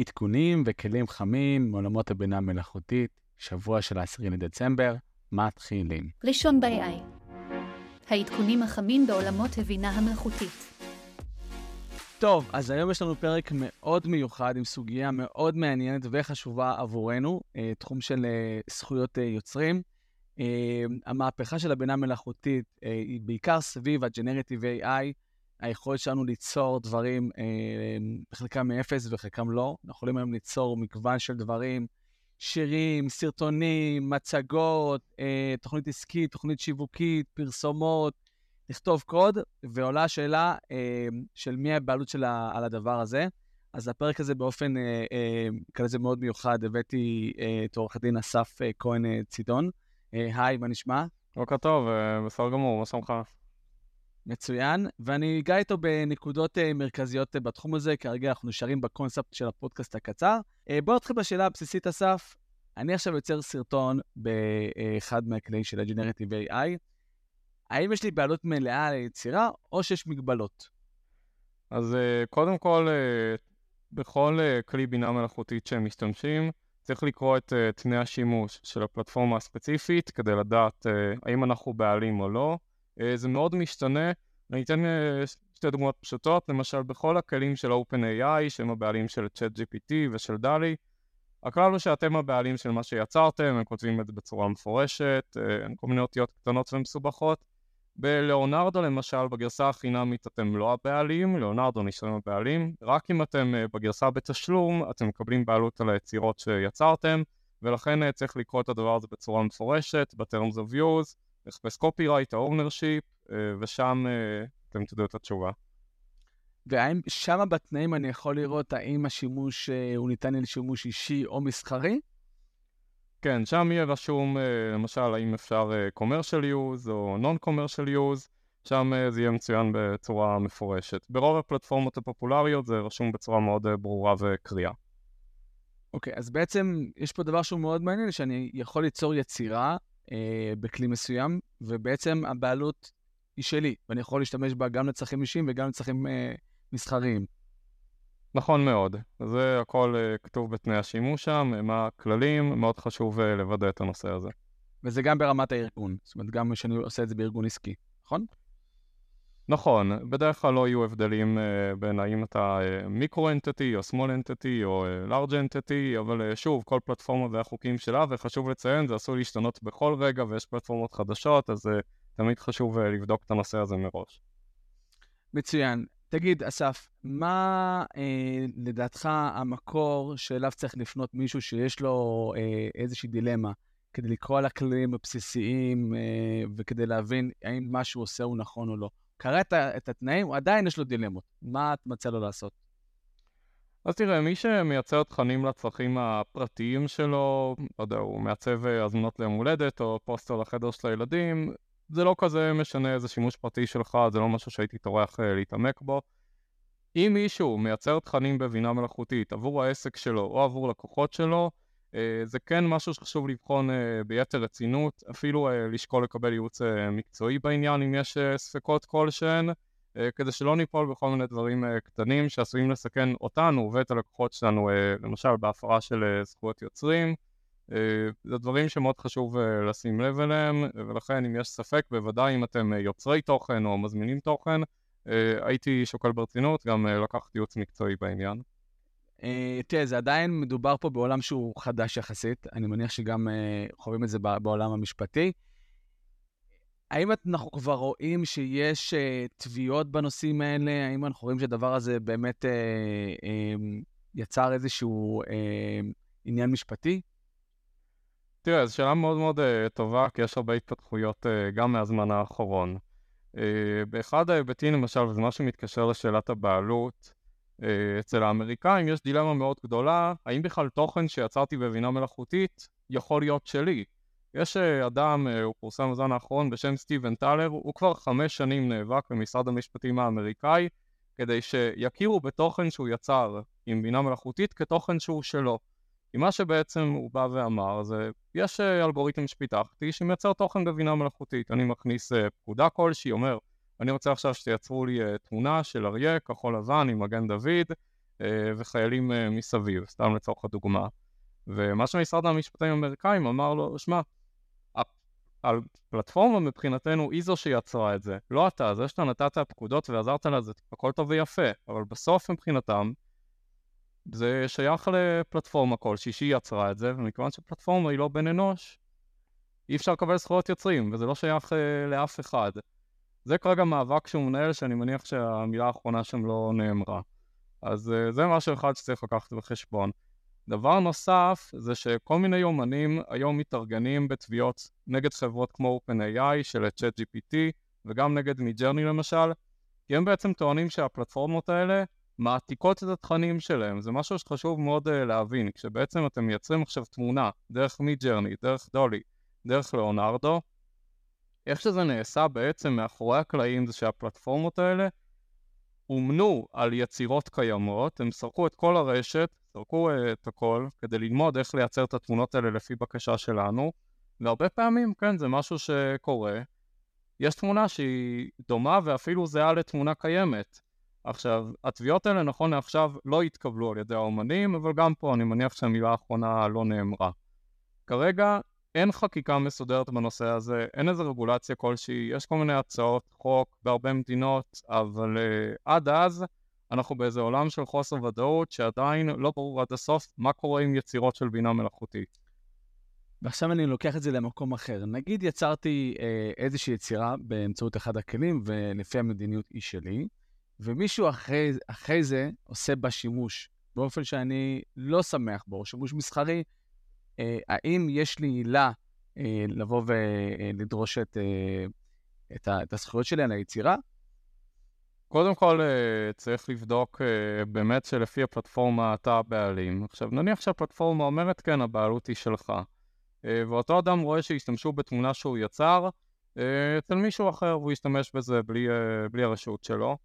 עדכונים וכלים חמים מעולמות הבינה המלאכותית, שבוע של ה-10 לדצמבר, מתחילים. ראשון ב-AI העדכונים החמים בעולמות הבינה המלאכותית. טוב, אז היום יש לנו פרק מאוד מיוחד עם סוגיה מאוד מעניינת וחשובה עבורנו, אה, תחום של אה, זכויות אה, יוצרים. המהפכה של הבינה המלאכותית היא בעיקר סביב ה-Generative AI, היכולת שלנו ליצור דברים, בחלקם מאפס וחלקם לא. אנחנו יכולים היום ליצור מגוון של דברים, שירים, סרטונים, מצגות, תוכנית עסקית, תוכנית שיווקית, פרסומות, לכתוב קוד, ועולה השאלה אה, של מי הבעלות שלה על הדבר הזה. אז הפרק הזה באופן אה, אה, כזה מאוד מיוחד, הבאתי אה, את עורך הדין אסף אה, כהן אה, צידון. אה, היי, מה נשמע? בוקר טוב, אה, בסדר גמור, מה שלומך? מצוין, ואני אגע איתו בנקודות אה, מרכזיות אה, בתחום הזה, כרגע אנחנו נשארים בקונספט של הפודקאסט הקצר. אה, בואו נתחיל בשאלה הבסיסית, אסף. אני עכשיו יוצר סרטון באחד מהכלים של ה-Generative AI. האם יש לי בעלות מלאה על היצירה, או שיש מגבלות? אז קודם כל, בכל כלי בינה מלאכותית שהם משתמשים, צריך לקרוא את תנאי השימוש של הפלטפורמה הספציפית כדי לדעת האם אנחנו בעלים או לא. Uh, זה מאוד משתנה. אני אתן uh, שתי דוגמאות פשוטות, למשל בכל הכלים של OpenAI, שהם הבעלים של ChatGPT ושל דלי, הכלל הוא שאתם הבעלים של מה שיצרתם, הם כותבים את זה בצורה מפורשת, כל מיני אותיות קטנות ומסובכות. בלאונרדו למשל, בגרסה החינמית אתם לא הבעלים, לאונרדו נשארים הבעלים, רק אם אתם אה, בגרסה בתשלום, אתם מקבלים בעלות על היצירות שיצרתם, ולכן אה, צריך לקרוא את הדבר הזה בצורה מפורשת, ב-terms of use, לחפש copyright, ה-ownership, אה, ושם אתם תדעו את התשובה. והאם שמה בתנאים אני יכול לראות האם השימוש הוא ניתן לשימוש אישי או מסחרי? כן, שם יהיה רשום אה, למשל האם אפשר אה, commercial use או non-commercial use, שם אה, זה יהיה מצוין בצורה מפורשת. ברוב הפלטפורמות הפופולריות זה רשום בצורה מאוד ברורה וקריאה. אוקיי, okay, אז בעצם יש פה דבר שהוא מאוד מעניין, שאני יכול ליצור יצירה אה, בכלי מסוים, ובעצם הבעלות היא שלי, ואני יכול להשתמש בה גם לצרכים אישיים וגם לצרכים אה, מסחריים. נכון מאוד, זה הכל uh, כתוב בתנאי השימוש שם, מה הכללים, מאוד חשוב uh, לוודא את הנושא הזה. וזה גם ברמת הארגון, זאת אומרת, גם כשאני עושה את זה בארגון עסקי, נכון? נכון, בדרך כלל לא יהיו הבדלים uh, בין האם אתה מיקרו אנטיטי או סמול אנטיטי או לארג' אנטיטי, אבל uh, שוב, כל פלטפורמה והחוקים שלה, וחשוב לציין, זה עשוי להשתנות בכל רגע ויש פלטפורמות חדשות, אז uh, תמיד חשוב uh, לבדוק את הנושא הזה מראש. מצוין. תגיד, אסף, מה אה, לדעתך המקור שאליו צריך לפנות מישהו שיש לו אה, איזושהי דילמה כדי לקרוא על הכללים הבסיסיים אה, וכדי להבין האם מה שהוא עושה הוא נכון או לא? קרא את, את התנאים, עדיין יש לו דילמות. מה את מציע לו לעשות? אז תראה, מי שמייצר תכנים לצרכים הפרטיים שלו, לא יודע, הוא מעצב אה, הזמנות ליום הולדת או פוסטר לחדר של הילדים, זה לא כזה משנה איזה שימוש פרטי שלך, זה לא משהו שהייתי טורח אה, להתעמק בו. אם מישהו מייצר תכנים בבינה מלאכותית עבור העסק שלו או עבור לקוחות שלו, זה כן משהו שחשוב לבחון אה, ביתר רצינות, אפילו לשקול לקבל ייעוץ מקצועי בעניין אם יש ספקות כלשהן, כדי שלא ניפול בכל מיני דברים קטנים שעשויים לסכן אותנו ואת הלקוחות שלנו, למשל בהפרה של זכויות יוצרים. אה, זה דברים שמאוד חשוב אה, לשים לב אליהם, ולכן אם יש ספק, בוודאי אם אתם אה, יוצרי תוכן או מזמינים תוכן, הייתי שוקל ברצינות גם לקחת ייעוץ מקצועי בעניין. תראה, זה עדיין מדובר פה בעולם שהוא חדש יחסית, אני מניח שגם חווים את זה בעולם המשפטי. האם אנחנו כבר רואים שיש תביעות בנושאים האלה? האם אנחנו רואים שהדבר הזה באמת יצר איזשהו עניין משפטי? תראה, זו שאלה מאוד מאוד טובה, כי יש הרבה התפתחויות גם מהזמן האחרון. באחד ההיבטים, למשל, וזה מה שמתקשר לשאלת הבעלות, אצל האמריקאים יש דילמה מאוד גדולה, האם בכלל תוכן שיצרתי בבינה מלאכותית יכול להיות שלי? יש uh, אדם, uh, הוא פורסם בזמן האחרון בשם סטיבן טלר, הוא כבר חמש שנים נאבק במשרד המשפטים האמריקאי כדי שיכירו בתוכן שהוא יצר עם בינה מלאכותית כתוכן שהוא שלו. כי מה שבעצם הוא בא ואמר זה, יש אה, אלגוריתם שפיתחתי שמייצר תוכן בבינה מלאכותית, אני מכניס אה, פקודה כלשהי, אומר, אני רוצה עכשיו שתייצרו לי אה, תמונה של אריה כחול לבן עם מגן דוד, וחיילים מסביב, סתם לצורך הדוגמה. ומה שמשרד המשפטים האמריקאים אמר לו, שמע, הפלטפורמה מבחינתנו היא זו שיצרה את זה, לא אתה, זה שאתה נתת פקודות ועזרת לה זה הכל טוב ויפה, אבל בסוף מבחינתם זה שייך לפלטפורמה כלשהי שהיא יצרה את זה, ומכיוון שפלטפורמה היא לא בן אנוש, אי אפשר לקבל זכויות יוצרים, וזה לא שייך uh, לאף אחד. זה כרגע מאבק שהוא מנהל, שאני מניח שהמילה האחרונה שם לא נאמרה. אז uh, זה משהו אחד שצריך לקחת בחשבון. דבר נוסף זה שכל מיני אומנים היום מתארגנים בתביעות נגד חברות כמו OpenAI של ChatGPT וגם נגד מידג'רני למשל, כי הם בעצם טוענים שהפלטפורמות האלה מעתיקות את התכנים שלהם, זה משהו שחשוב מאוד uh, להבין, כשבעצם אתם מייצרים עכשיו תמונה דרך מידג'רני, דרך דולי, דרך ליאונרדו, איך שזה נעשה בעצם מאחורי הקלעים זה שהפלטפורמות האלה אומנו על יצירות קיימות, הם סרקו את כל הרשת, סרקו uh, את הכל, כדי ללמוד איך לייצר את התמונות האלה לפי בקשה שלנו, והרבה פעמים, כן, זה משהו שקורה. יש תמונה שהיא דומה ואפילו זהה לתמונה קיימת. עכשיו, התביעות האלה נכון לעכשיו לא התקבלו על ידי האומנים, אבל גם פה אני מניח שהמילה האחרונה לא נאמרה. כרגע אין חקיקה מסודרת בנושא הזה, אין איזה רגולציה כלשהי, יש כל מיני הצעות חוק בהרבה מדינות, אבל uh, עד אז אנחנו באיזה עולם של חוסר ודאות שעדיין לא ברור עד הסוף מה קורה עם יצירות של בינה מלאכותית. ועכשיו אני לוקח את זה למקום אחר. נגיד יצרתי אה, איזושהי יצירה באמצעות אחד הכלים ולפי המדיניות היא שלי, ומישהו אחרי, אחרי זה עושה בה שימוש באופן שאני לא שמח בו, שימוש מסחרי, האם יש לי עילה אה, לבוא ולדרוש את, אה, את, ה, את הזכויות שלי על היצירה? קודם כל צריך לבדוק באמת שלפי הפלטפורמה אתה הבעלים. עכשיו נניח שהפלטפורמה אומרת כן, הבעלות היא שלך. ואותו אדם רואה שהשתמשו בתמונה שהוא יצר אצל מישהו אחר והוא ישתמש בזה בלי, בלי הרשות שלו.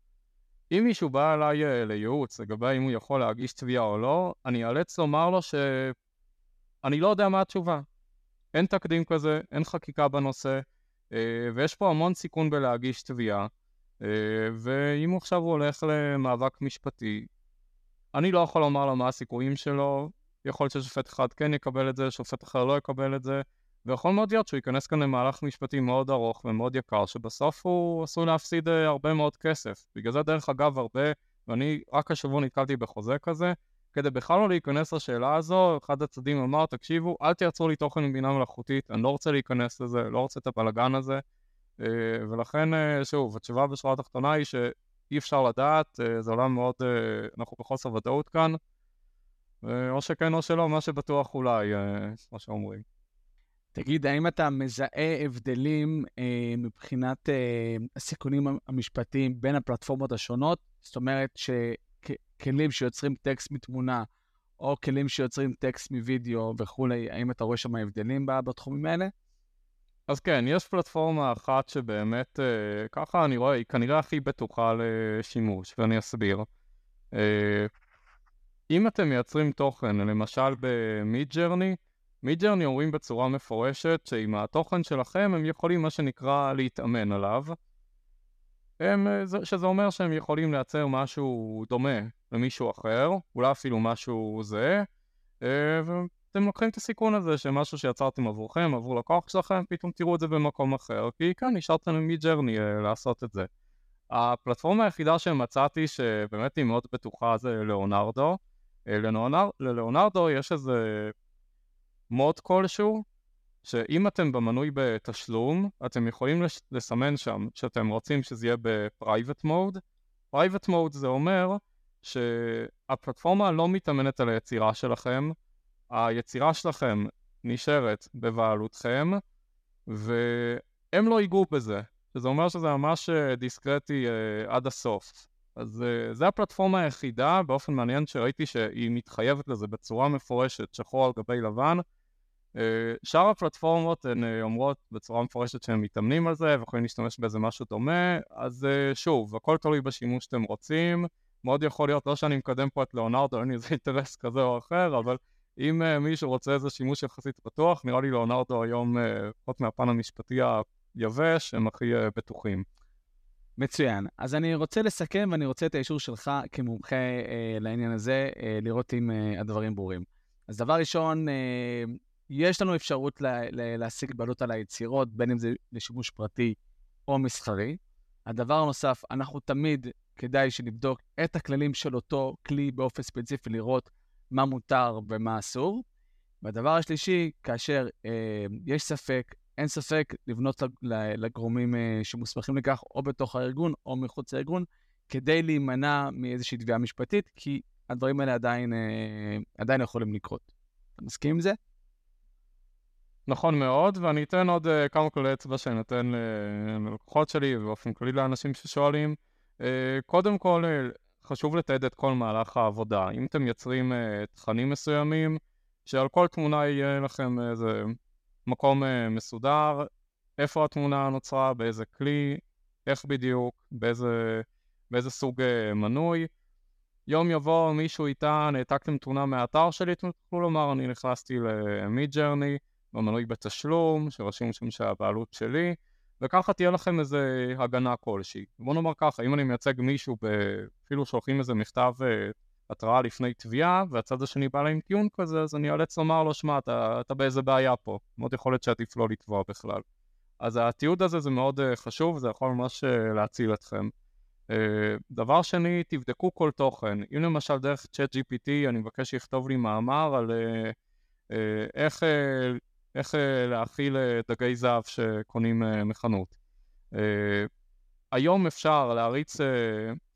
אם מישהו בא אליי לייעוץ לגבי אם הוא יכול להגיש תביעה או לא, אני אאלץ לומר לו ש... אני לא יודע מה התשובה. אין תקדים כזה, אין חקיקה בנושא, אה, ויש פה המון סיכון בלהגיש תביעה, אה, ואם עכשיו הוא הולך למאבק משפטי, אני לא יכול לומר לו מה הסיכויים שלו, יכול להיות ששופט אחד כן יקבל את זה, שופט אחר לא יקבל את זה, ויכול מאוד להיות שהוא ייכנס כאן למהלך משפטי מאוד ארוך ומאוד יקר, שבסוף הוא עשוי להפסיד אה, הרבה מאוד כסף. בגלל זה דרך אגב הרבה, ואני רק השבוע נתקלתי בחוזה כזה, כדי בכלל לא להיכנס לשאלה הזו, אחד הצדדים אמר, תקשיבו, אל תייצרו לי תוכן עם בינה מלאכותית, אני לא רוצה להיכנס לזה, לא רוצה את הבלאגן הזה, אה, ולכן, אה, שוב, התשובה בשורה התחתונה היא שאי אפשר לדעת, אה, זה עולם מאוד, אנחנו בחוסר ודאות כאן, או שכן או שלא, מה שבטוח אולי, כמו שאומרים. תגיד, האם אתה מזהה הבדלים אה, מבחינת אה, הסיכונים המשפטיים בין הפלטפורמות השונות? זאת אומרת, ש... כלים שיוצרים טקסט מתמונה, או כלים שיוצרים טקסט מווידאו וכולי, האם אתה רואה שם הבדלים בתחומים האלה? אז כן, יש פלטפורמה אחת שבאמת, אה, ככה אני רואה, היא כנראה הכי בטוחה לשימוש, ואני אסביר. אה, אם אתם מייצרים תוכן, למשל ב Midjourney, Midjourney אומרים בצורה מפורשת שעם התוכן שלכם הם יכולים מה שנקרא להתאמן עליו. הם, אה, שזה אומר שהם יכולים לייצר משהו דומה למישהו אחר, אולי אפילו משהו זהה, אה, ואתם לוקחים את הסיכון הזה שמשהו שיצרתם עבורכם, עבור לקוח שלכם, פתאום תראו את זה במקום אחר, כי כאן נשארתם מג'רני אה, לעשות את זה. הפלטפורמה היחידה שמצאתי שבאמת היא מאוד בטוחה זה לאונרדו. ללאונרדו יש איזה מוד כלשהו שאם אתם במנוי בתשלום, אתם יכולים לסמן שם שאתם רוצים שזה יהיה ב-Private Mode. Private Mode זה אומר שהפלטפורמה לא מתאמנת על היצירה שלכם, היצירה שלכם נשארת בבעלותכם, והם לא ייגעו בזה, שזה אומר שזה ממש אה, דיסקרטי uh, עד הסוף. אז uh, זה הפלטפורמה היחידה, באופן מעניין שראיתי שהיא מתחייבת לזה בצורה מפורשת, שחור על גבי לבן, אה, שאר הפלטפורמות הן אה, אומרות בצורה מפורשת שהם מתאמנים על זה ויכולים להשתמש באיזה משהו דומה, אז אה, שוב, הכל תלוי בשימוש שאתם רוצים, מאוד יכול להיות, לא שאני מקדם פה את ליאונרדו, אין לי איזה אינטרס כזה או אחר, אבל אם מישהו רוצה איזה שימוש יחסית פתוח, נראה לי ליאונרדו היום, לפחות מהפן המשפטי היבש, הם הכי בטוחים. מצוין. אז אני רוצה לסכם ואני רוצה את האישור שלך כמומחה אה, לעניין הזה, אה, לראות אם אה, הדברים ברורים. אז דבר ראשון, אה, יש לנו אפשרות לה, לה, להשיג בעלות על היצירות, בין אם זה לשימוש פרטי או מסחרי. הדבר הנוסף, אנחנו תמיד כדאי שנבדוק את הכללים של אותו כלי באופן ספציפי, לראות מה מותר ומה אסור. והדבר השלישי, כאשר אה, יש ספק, אין ספק, לבנות לגורמים אה, שמוסמכים לכך, או בתוך הארגון או מחוץ לארגון, כדי להימנע מאיזושהי תביעה משפטית, כי הדברים האלה עדיין, אה, עדיין יכולים לקרות. אתה מסכים עם זה? נכון מאוד, ואני אתן עוד uh, כמה כללי אצבע שאני נותן ללקוחות שלי ובאופן כללי לאנשים ששואלים. Uh, קודם כל, uh, חשוב לתעד את כל מהלך העבודה. אם אתם מייצרים uh, תכנים מסוימים, שעל כל תמונה יהיה לכם איזה מקום uh, מסודר, איפה התמונה נוצרה, באיזה כלי, איך בדיוק, באיזה, באיזה סוג uh, מנוי. יום יבוא מישהו יטען, העתקתם תמונה מהאתר שלי, תוכלו לומר, אני נכנסתי למיד-ג'רני, במנוי בתשלום, שרשום שם שהבעלות שלי, וככה תהיה לכם איזה הגנה כלשהי. בוא נאמר ככה, אם אני מייצג מישהו, אפילו שולחים איזה מכתב אה, התראה לפני תביעה, והצד השני בא להם טיעון כזה, אז אני אאלץ לומר לו, שמע, אתה, אתה באיזה בעיה פה, מאוד יכול להיות שעדיף לא לתבוע בכלל. אז התיעוד הזה זה מאוד uh, חשוב, זה יכול ממש uh, להציל אתכם. דבר שני, תבדקו כל תוכן. אם למשל דרך צ'אט GPT אני מבקש שיכתוב לי מאמר על איך איך uh, להאכיל דגי זהב שקונים uh, מחנות. היום אפשר להריץ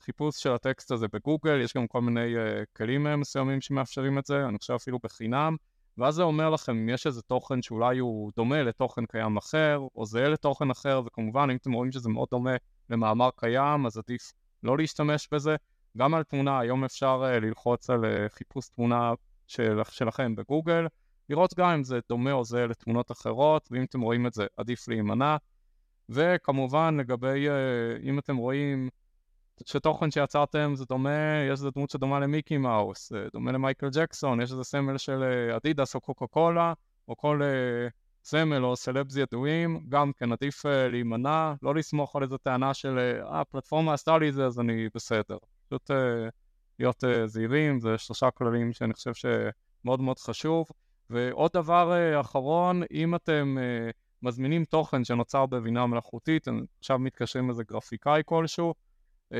חיפוש של הטקסט הזה בגוגל, יש גם כל מיני כלים מסוימים שמאפשרים את זה, אני חושב אפילו בחינם, ואז זה אומר לכם אם יש איזה תוכן שאולי הוא דומה לתוכן קיים אחר, או זהה לתוכן אחר, וכמובן אם אתם רואים שזה מאוד דומה למאמר קיים, אז עדיף לא להשתמש בזה. גם על תמונה, היום אפשר ללחוץ על חיפוש תמונה של, שלכם בגוגל, לראות גם אם זה דומה או זהה לתמונות אחרות, ואם אתם רואים את זה עדיף להימנע. וכמובן לגבי uh, אם אתם רואים שתוכן שיצרתם זה דומה, יש איזה דמות שדומה למיקי מאוס, uh, דומה למייקל ג'קסון, יש איזה סמל של uh, אדידס או קוקה קולה, או כל סמל או סלבס ידועים, גם כן עדיף להימנע, לא לסמוך על איזו טענה של אה, הפלטפורמה עשתה לי זה אז אני בסדר. פשוט להיות זהירים, זה שלושה כללים שאני חושב שמאוד מאוד חשוב. ועוד דבר uh, אחרון, אם אתם uh, מזמינים תוכן שנוצר בבינה מלאכותית, עכשיו מתקשרים לזה גרפיקאי כלשהו, uh,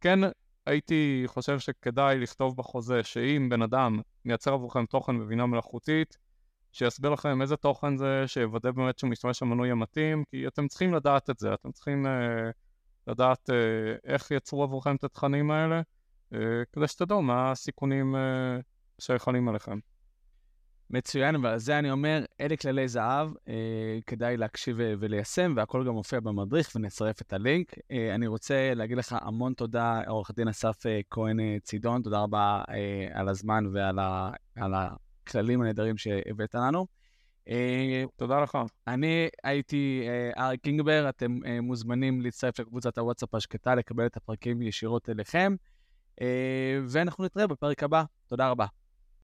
כן הייתי חושב שכדאי לכתוב בחוזה שאם בן אדם מייצר עבורכם תוכן בבינה מלאכותית, שיסביר לכם איזה תוכן זה, שיוודא באמת שהוא משתמש במנוי המתאים, כי אתם צריכים לדעת את זה, אתם צריכים uh, לדעת uh, איך יצרו עבורכם את התכנים האלה, uh, כדי שתדעו מה הסיכונים uh, שיכולים עליכם. מצוין, ועל זה אני אומר, אלה כללי זהב, אה, כדאי להקשיב אה, וליישם, והכל גם מופיע במדריך ונצרף את הלינק. אה, אני רוצה להגיד לך המון תודה, עורך דין אסף אה, כהן אה, צידון, תודה רבה אה, על הזמן ועל ה, על הכללים הנהדרים שהבאת לנו. אה, תודה לך. אני הייתי אה, ארי קינגבר, אתם אה, מוזמנים להצטרף לקבוצת הוואטסאפ השקטה, לקבל את הפרקים ישירות אליכם, אה, ואנחנו נתראה בפרק הבא. תודה רבה.